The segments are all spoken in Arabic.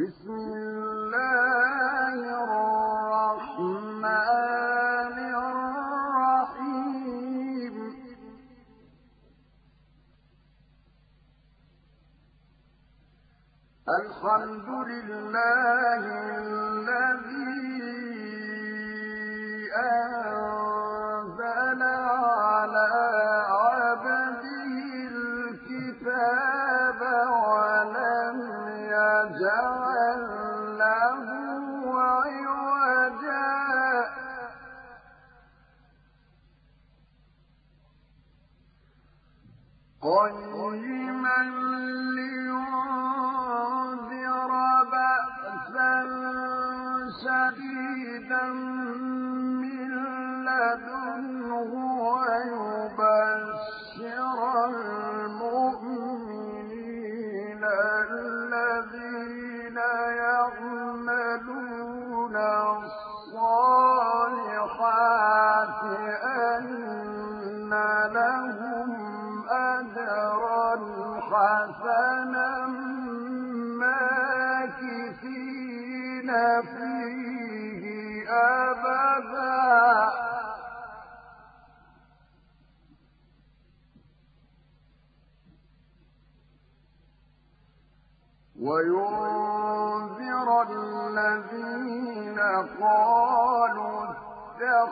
بسم الله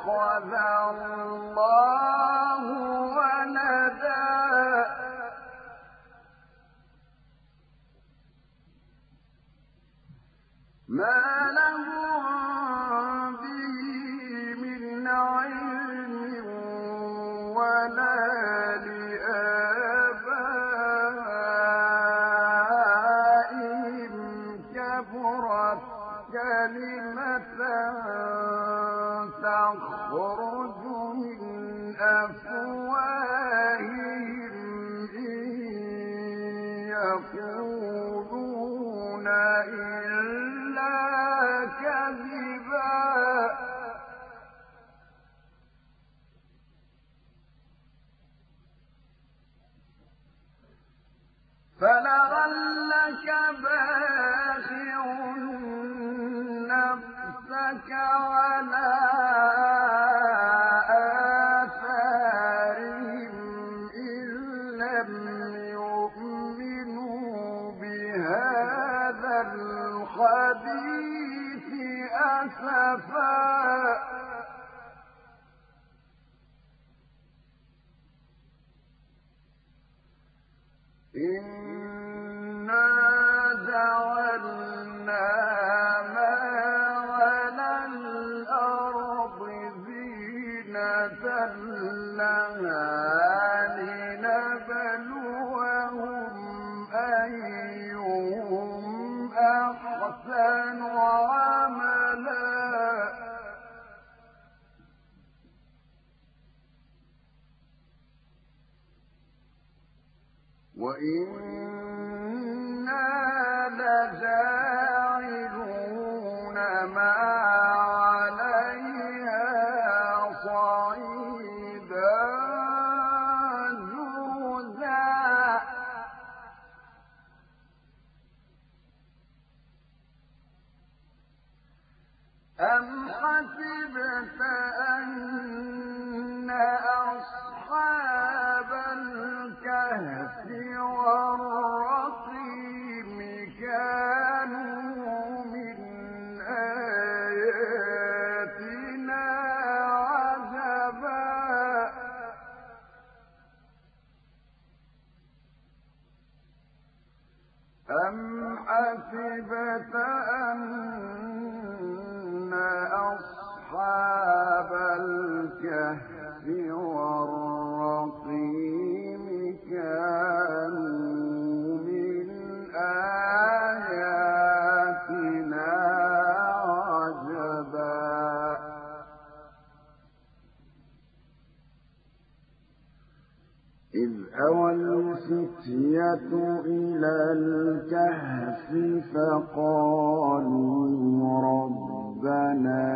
أخذ الله فلا e الفتية إلى الكهف فقالوا ربنا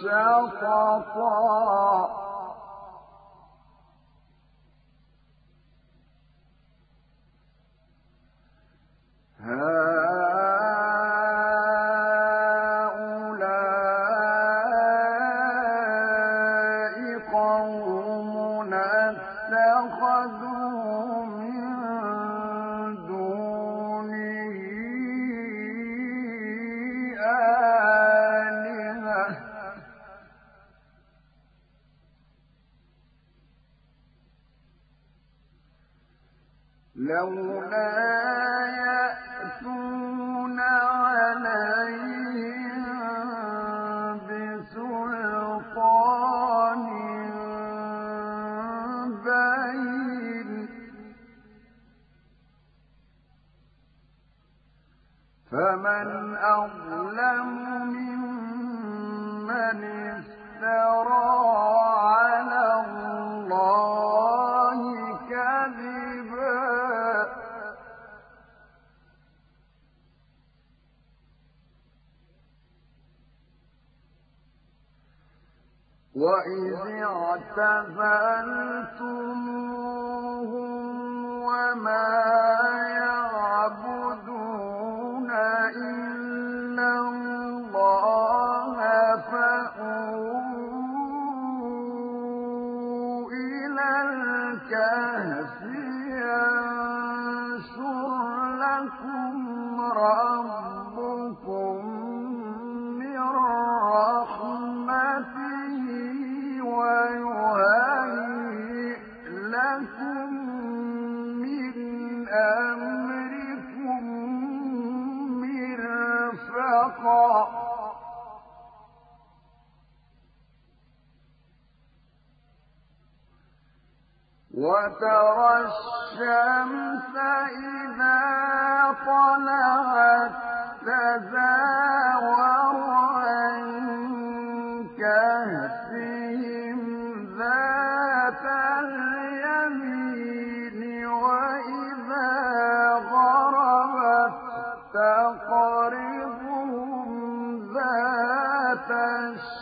شططا هذا تقربهم ذات الشر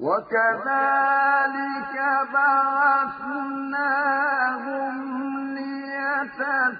وكذلك بعثناهم ليتساءلوا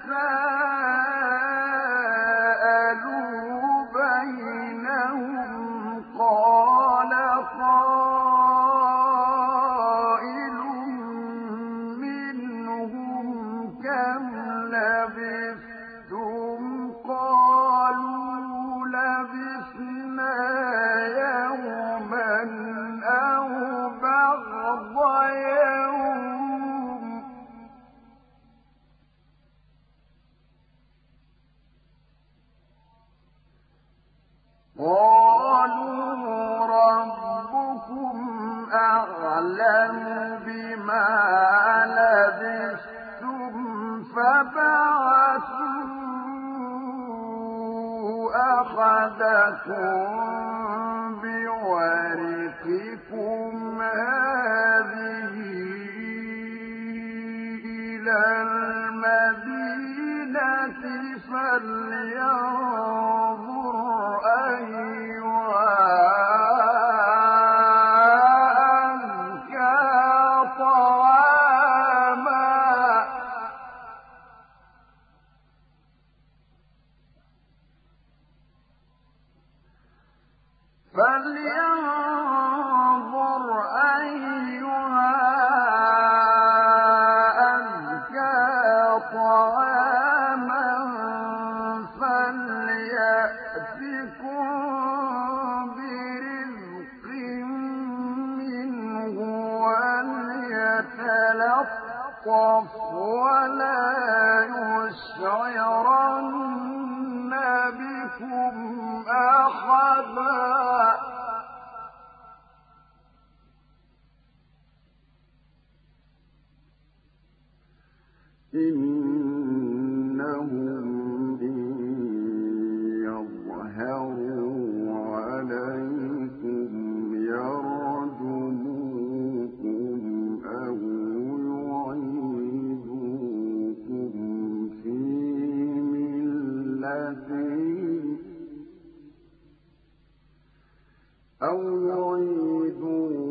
أحدكم ملتهم أو يعيدوكم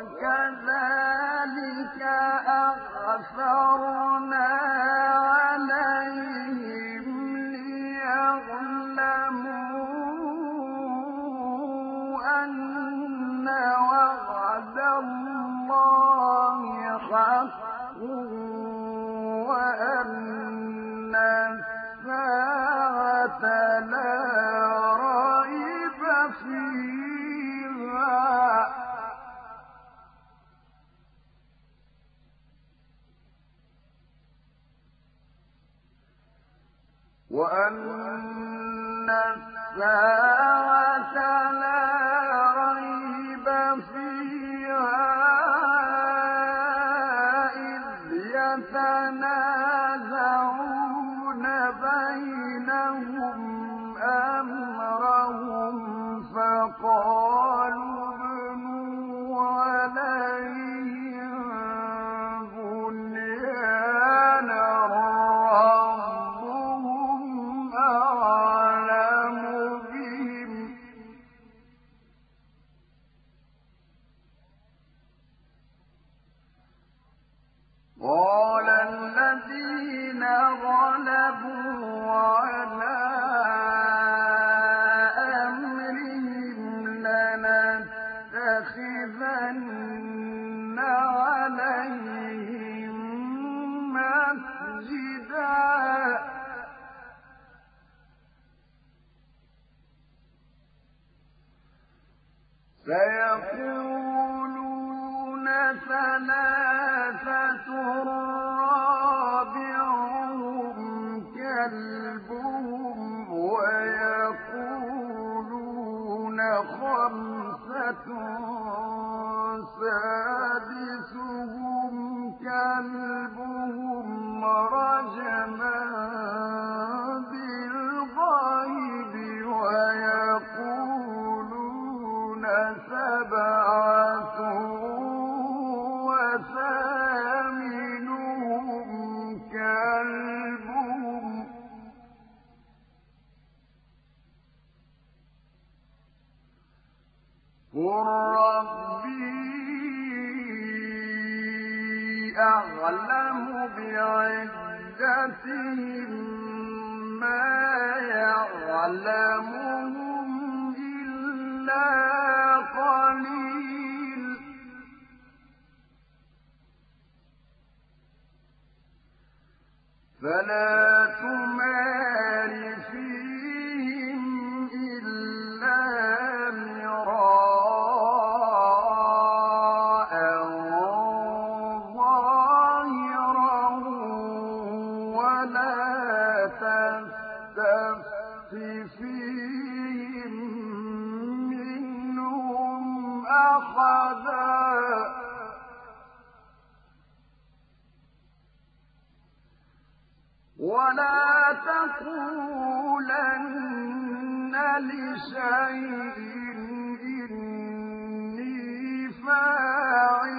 وكذلك أغفرنا وأن الساعة كلبهم ويقولون خمسة سادسهم كلبهم رجما ربي أعلم بعدتهم ما يعلمهم إلا قليل فلا تمار ولا تقولن لشيء إني فاعل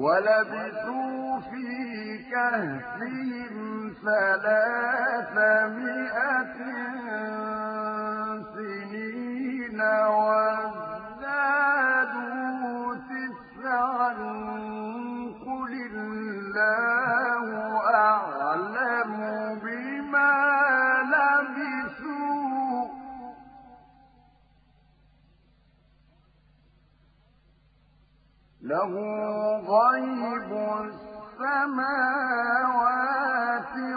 ولبثوا في كهفهم ثلاثمائة سنين وازدادوا له غيب السماوات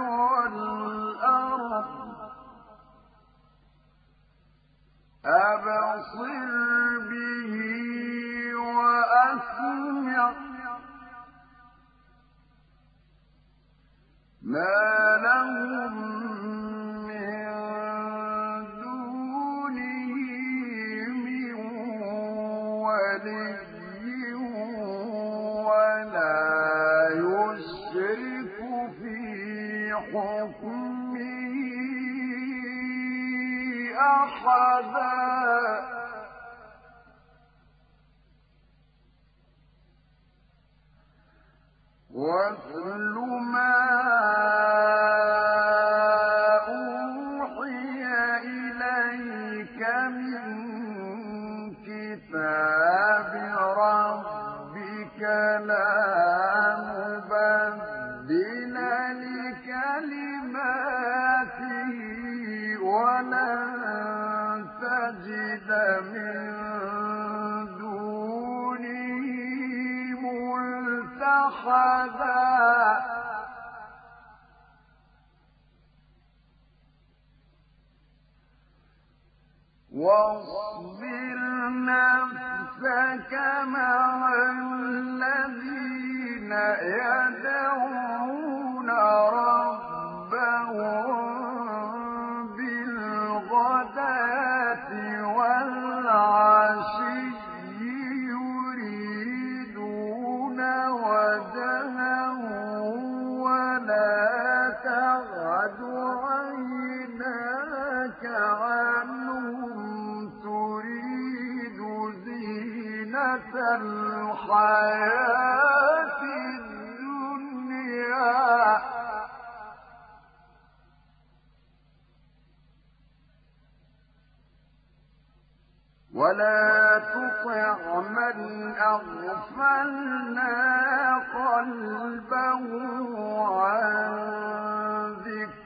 والأرض. أبصر به وأسمع. ما لهم من دونه من ولي. حكمه أحدا. واتل ما أحدا واصبر نفسك مع الذين يدعون ربهم بالغداة والعشي الحياة الدنيا ولا تطع من أغفلنا قلبه عن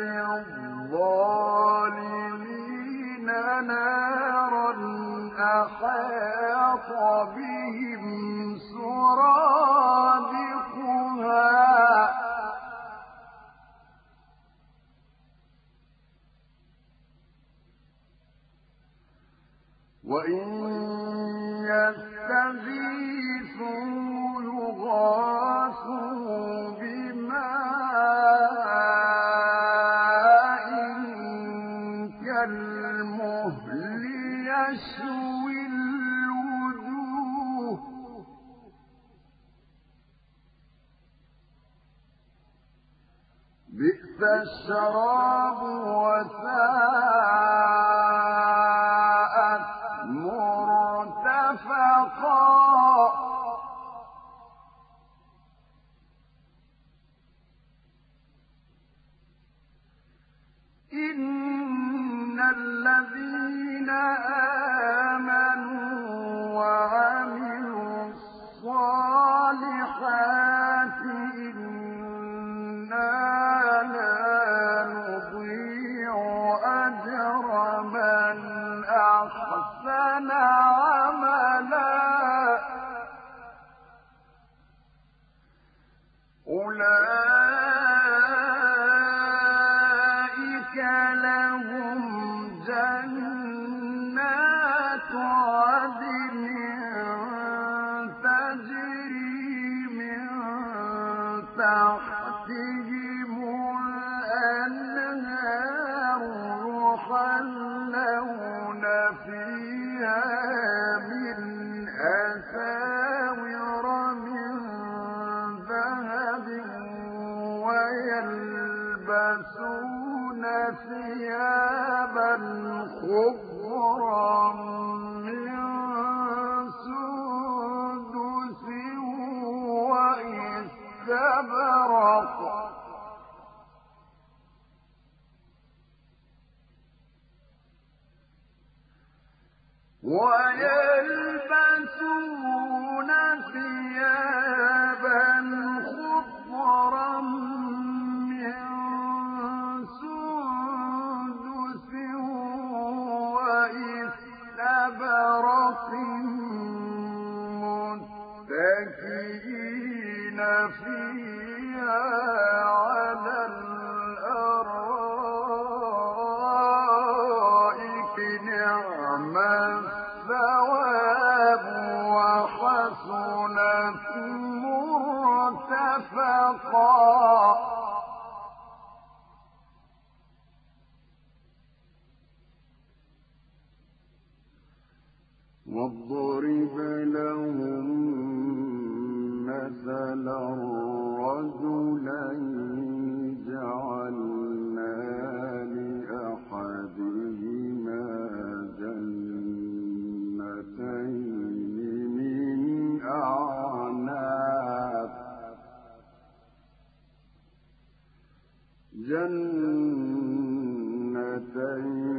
للظالمين نارا أحاط بهم سرادقها. وإن يستغيثوا يغاثوا بئس الشراب جنتين.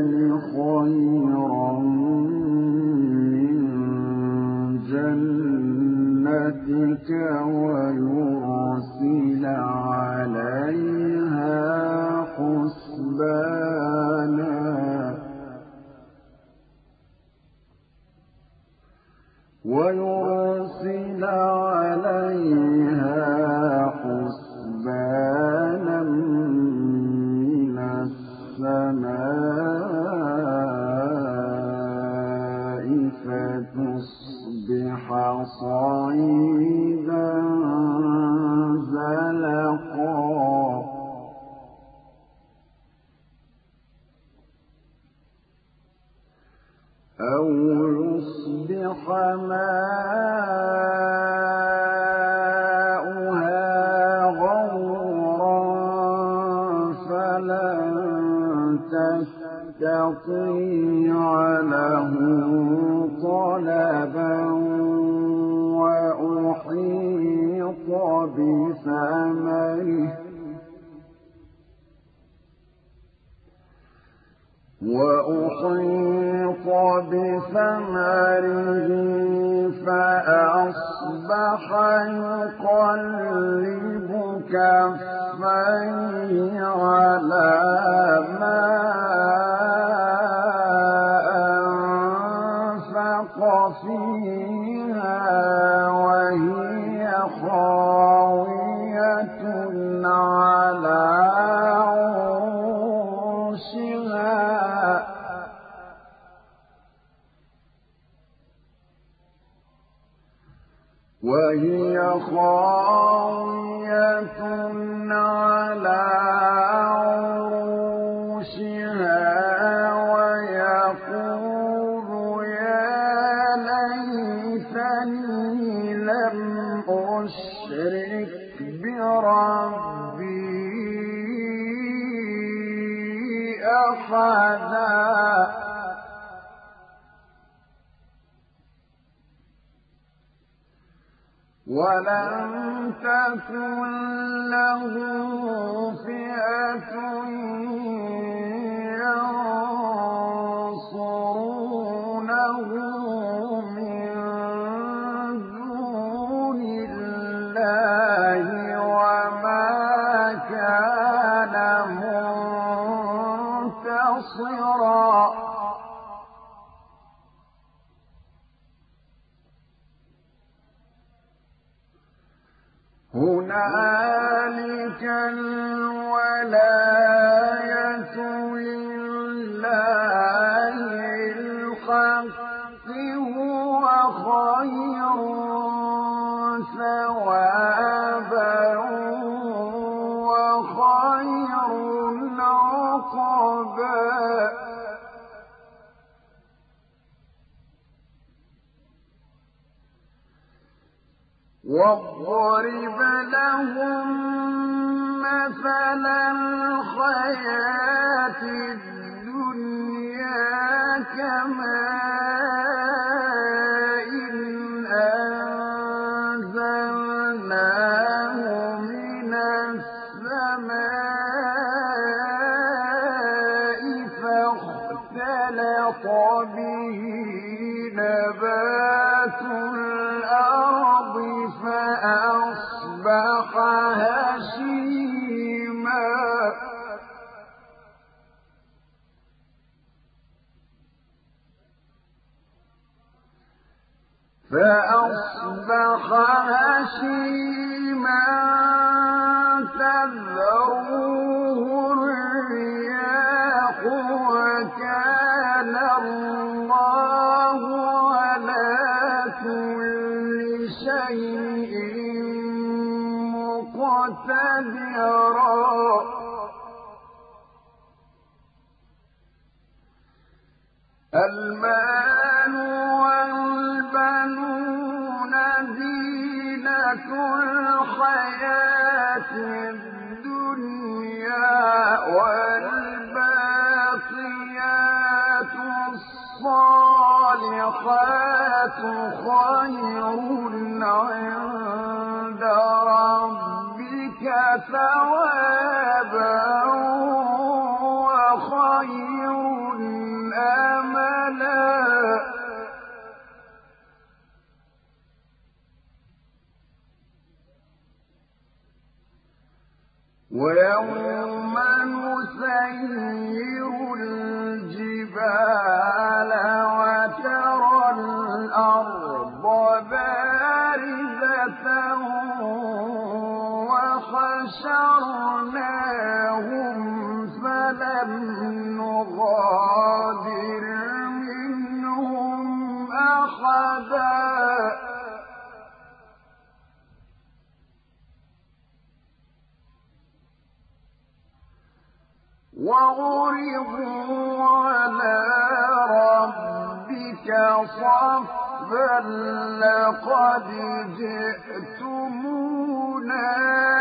生活。عند ربك ثوابا أملا. ويوم نسير الجبال وحشرناهم فلم نغادر منهم أحدا. وعرضوا على صفا لقد جئتمونا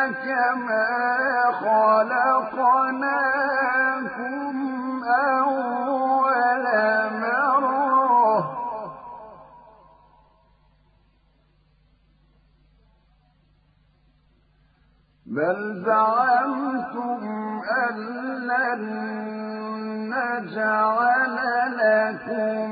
كما خلقناكم أول مرة. بل زعمتم أن لن نجعل لكم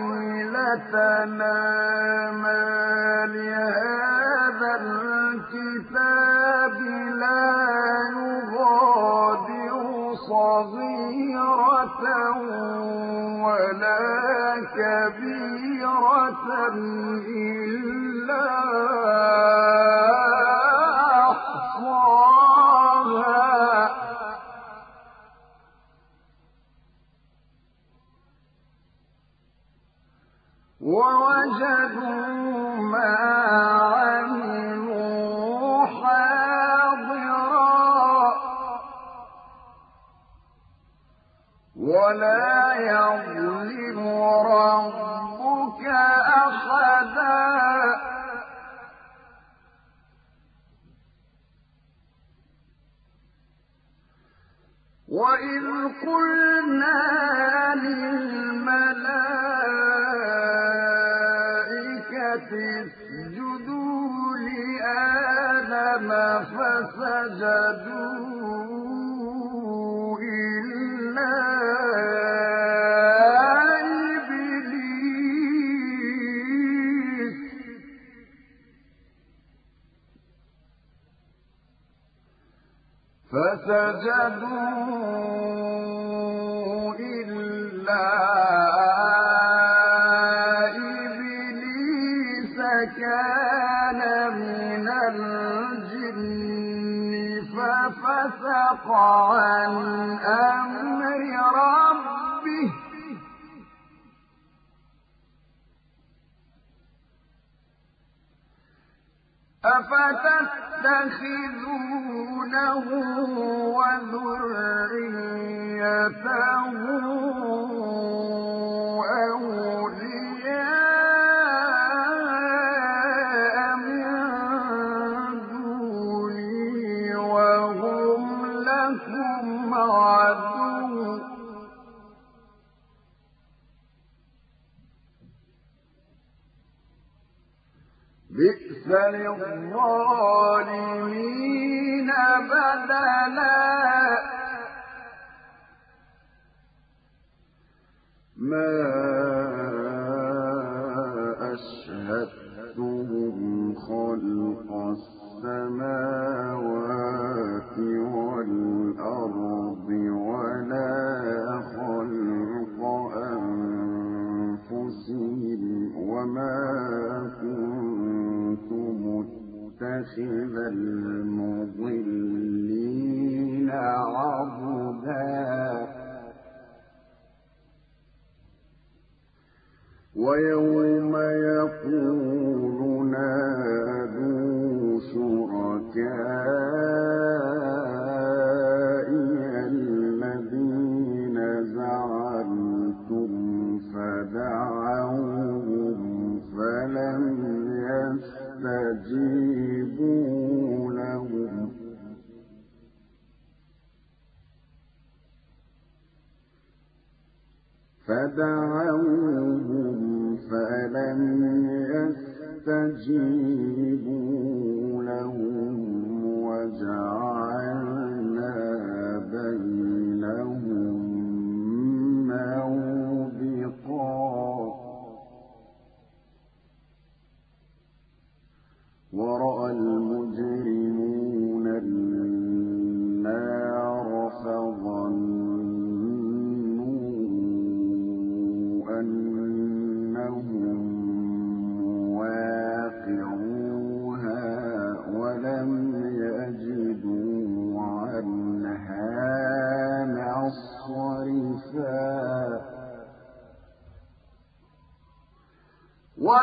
ويلتنا ما لهذا الكتاب لا يغادر صغيرة ولا كبيرة إلا ووجدوا ما حاضرا. ولا ربك أحدا. وإذ قلنا للملائكة لآدم فسجدوا إلا إبليس. فسجدوا إلا ففسق عن أمر ربه. أفتتخذونه وذريته أولياء للظالمين بدلا. ما أشهدتهم خلق السماوات والأرض ولا خلق أنفسهم وما متخذ المضلين عضدا ويوم فدعوهم فلم يستجيبوا لهم وجعلوا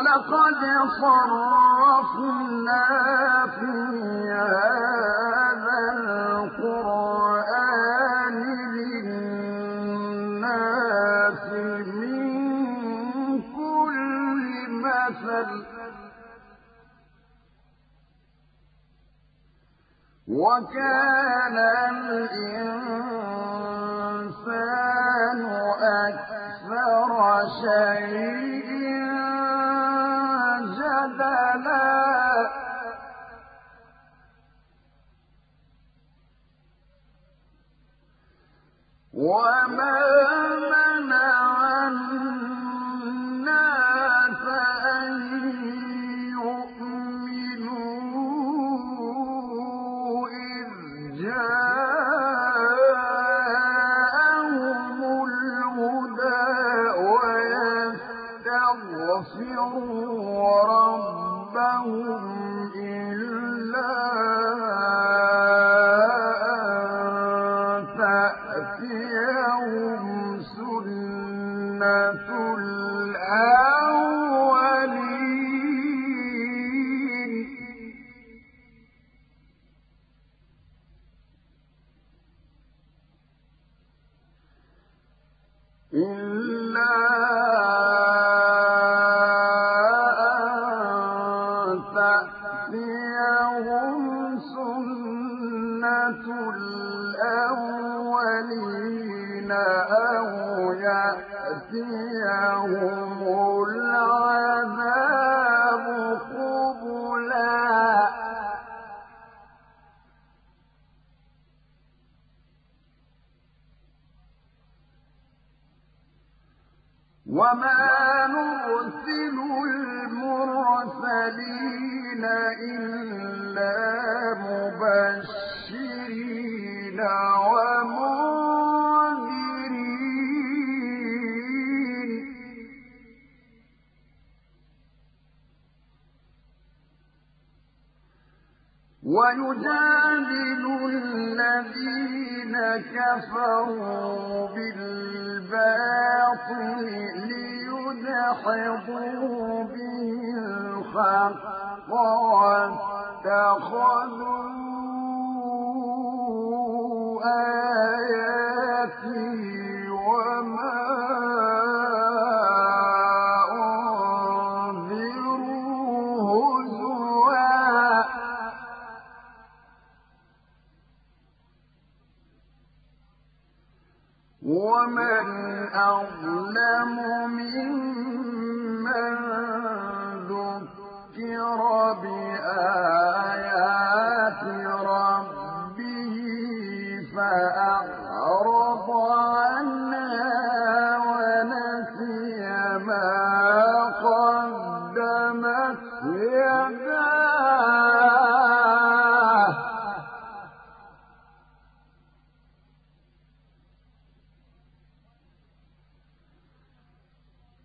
ولقد صرفنا في هذا القرآن للناس من كل مثل. وكان الإنسان أكثر شيء بدلا وما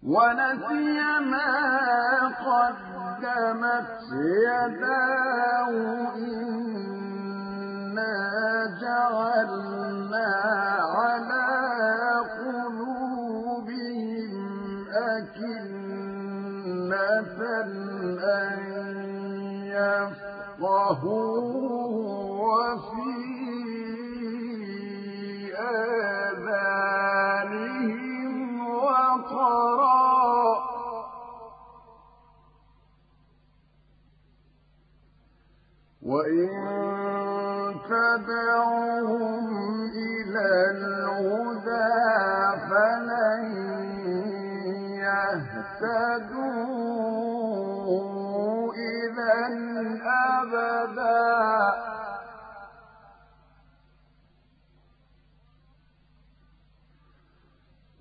ونسي ما قدمت يداه إنا جعلنا على قلوبهم أكنة أن يفقهوا وفي آذانهم وقرا وإن تدعوهم إلى الهدى فلن يهتدوا إذا أبدا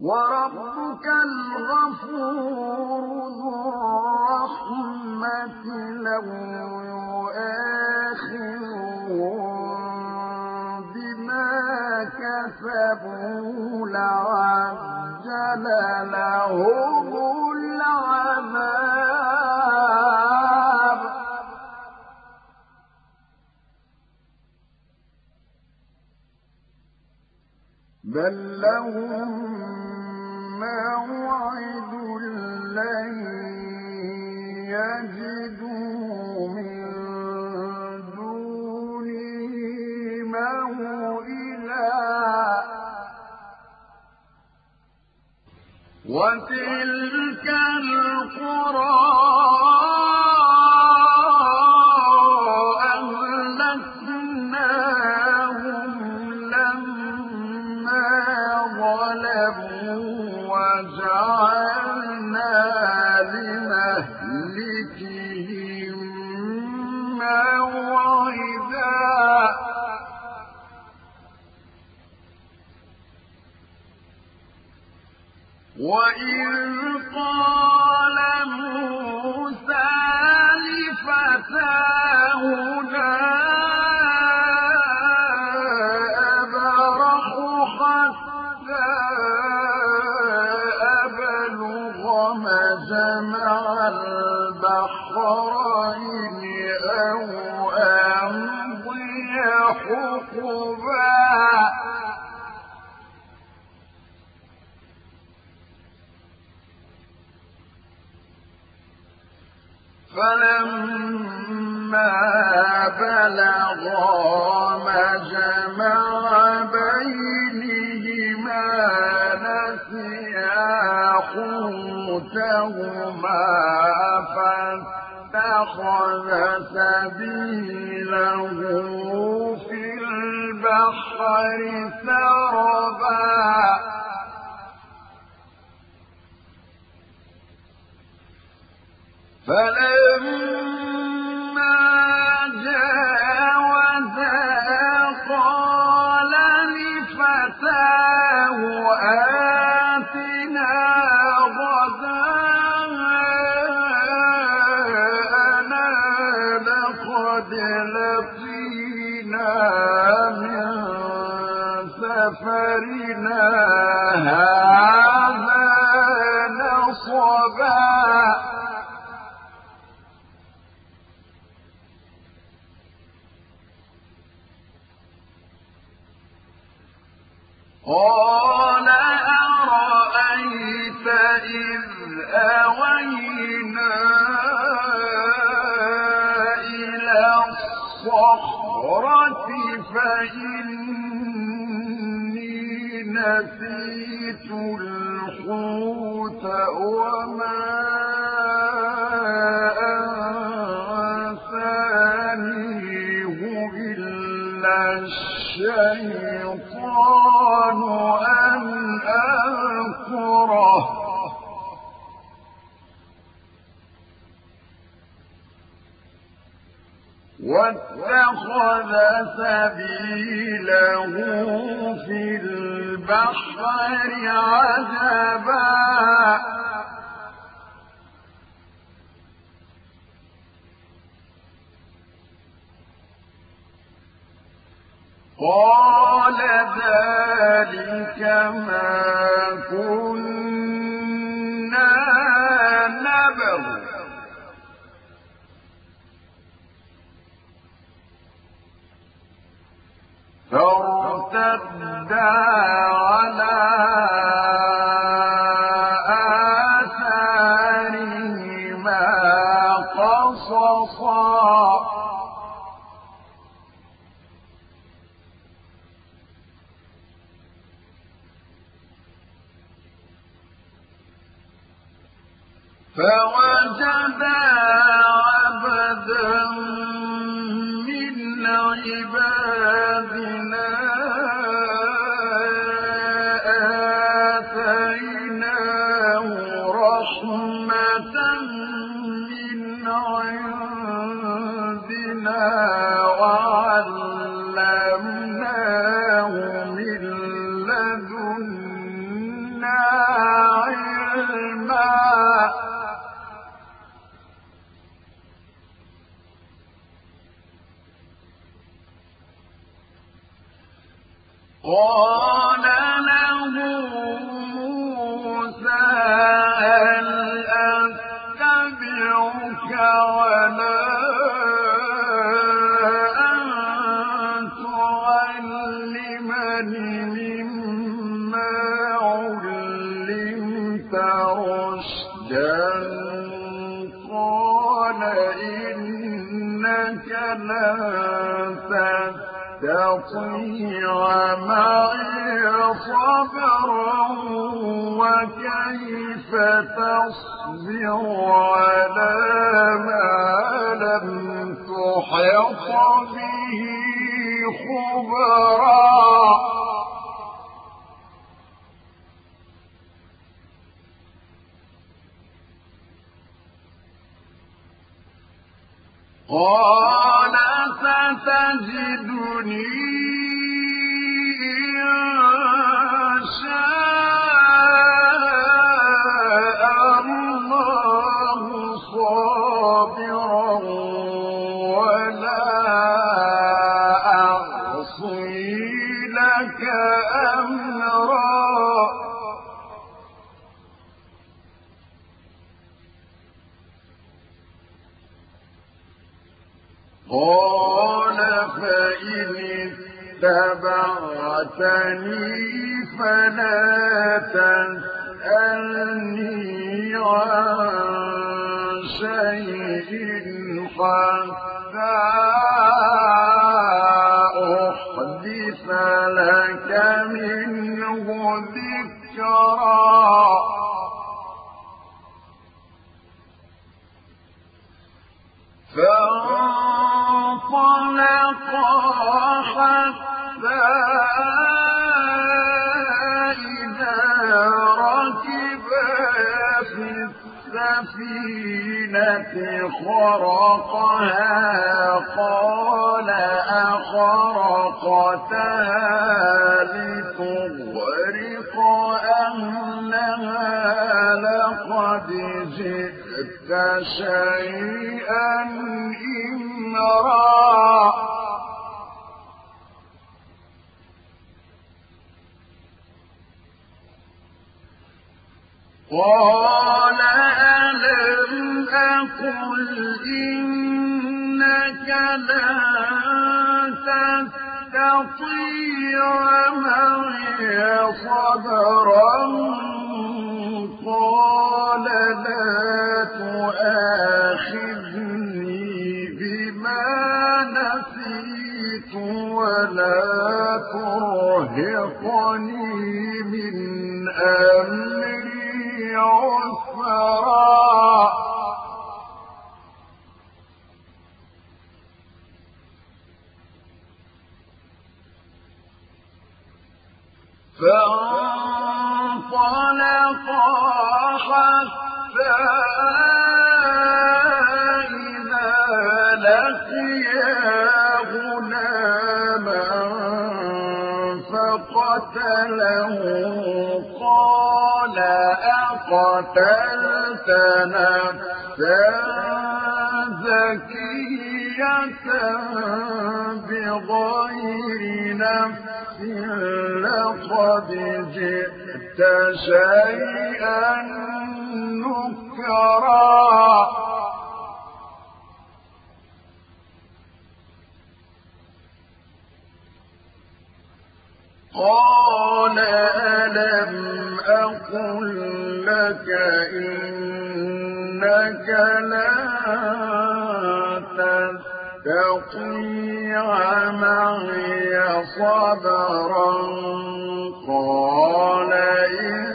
وربك الغفور ذو الرحمة لو يؤاخذهم بما كسبوا لعجل لهم العذاب. بل لهم موعد لن يجدوا من دونه وتلك القرى وإذ قال قال ذلك ما تستطيع معي صبرا وكيف تصبر على ما لم تحط. فلا تسألني السفينة خرقها قال أخرقتها لتغرق أهلها لقد جئت شيئا إمرا. قال تستطيع معي صبرا قال لا تؤاخذني بما نسيت ولا ترهقني من أمري فقتله قال أقتلت نفسا زكية بغير نفس لقد جئت شيئا نكرا قال ألم أقل لك إنك لن تستطيع معي صبرا قال إن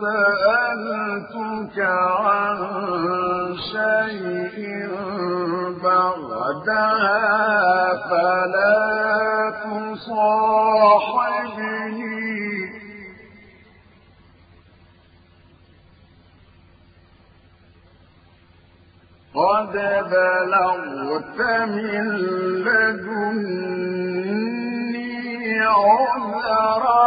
سألتك عن شيء بعدها فلا تصاحبني قد بلغت من لدني عذرا.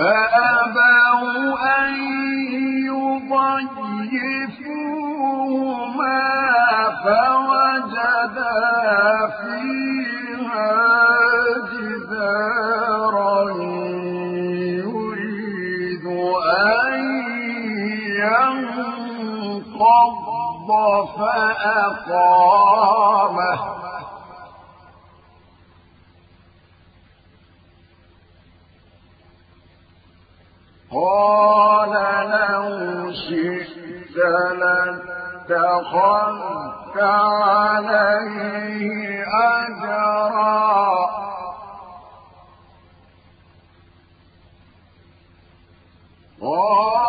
فأبوا أن يضيفوهما فوجدا فيها جدارا يريد أن ينقض فأقامه. قال لو شئت لاتخذت عليه أجرا. قال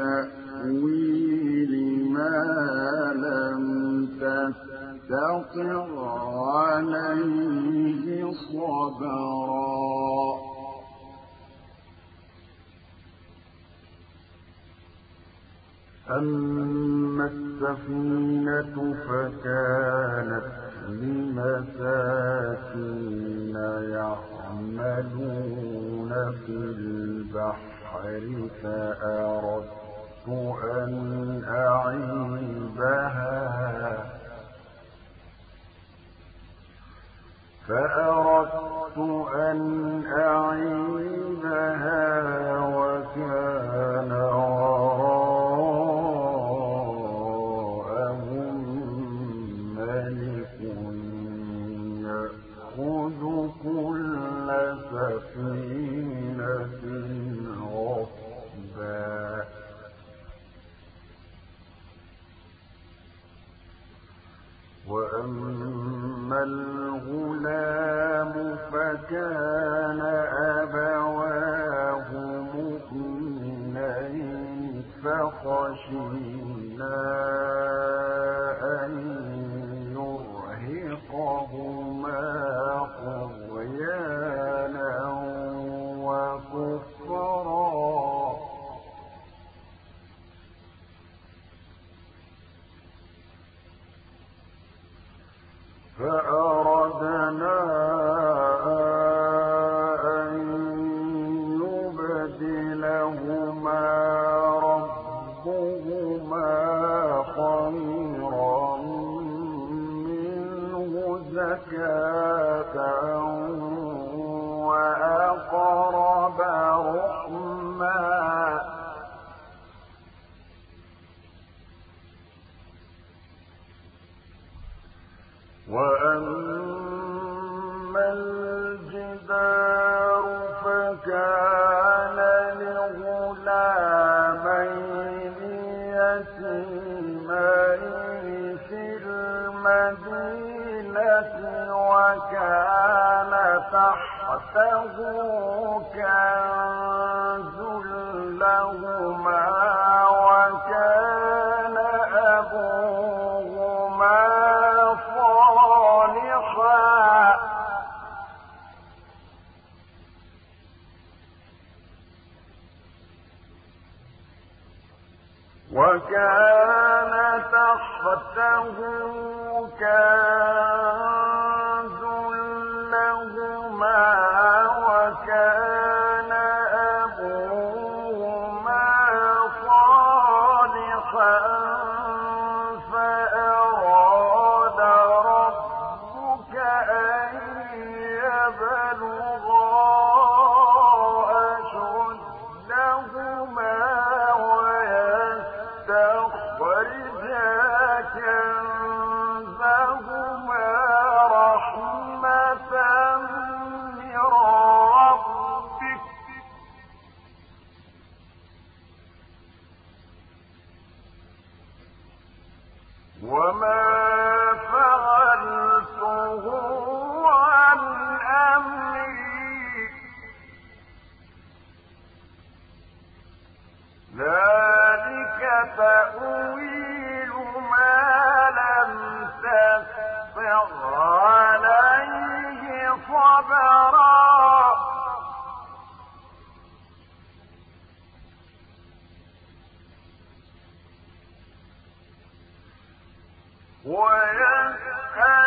بتأويل ما لم تستطع عليه صبرا. أما السفينة فكانت لمساكين يعملون في البحر فأردت فأردت أن أعيبها وكان فكان أبواه مؤمنين فخشينا أن يرهقهما طغيانا وكفرا. فأردنا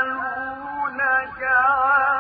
ويسألونك عن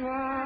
الله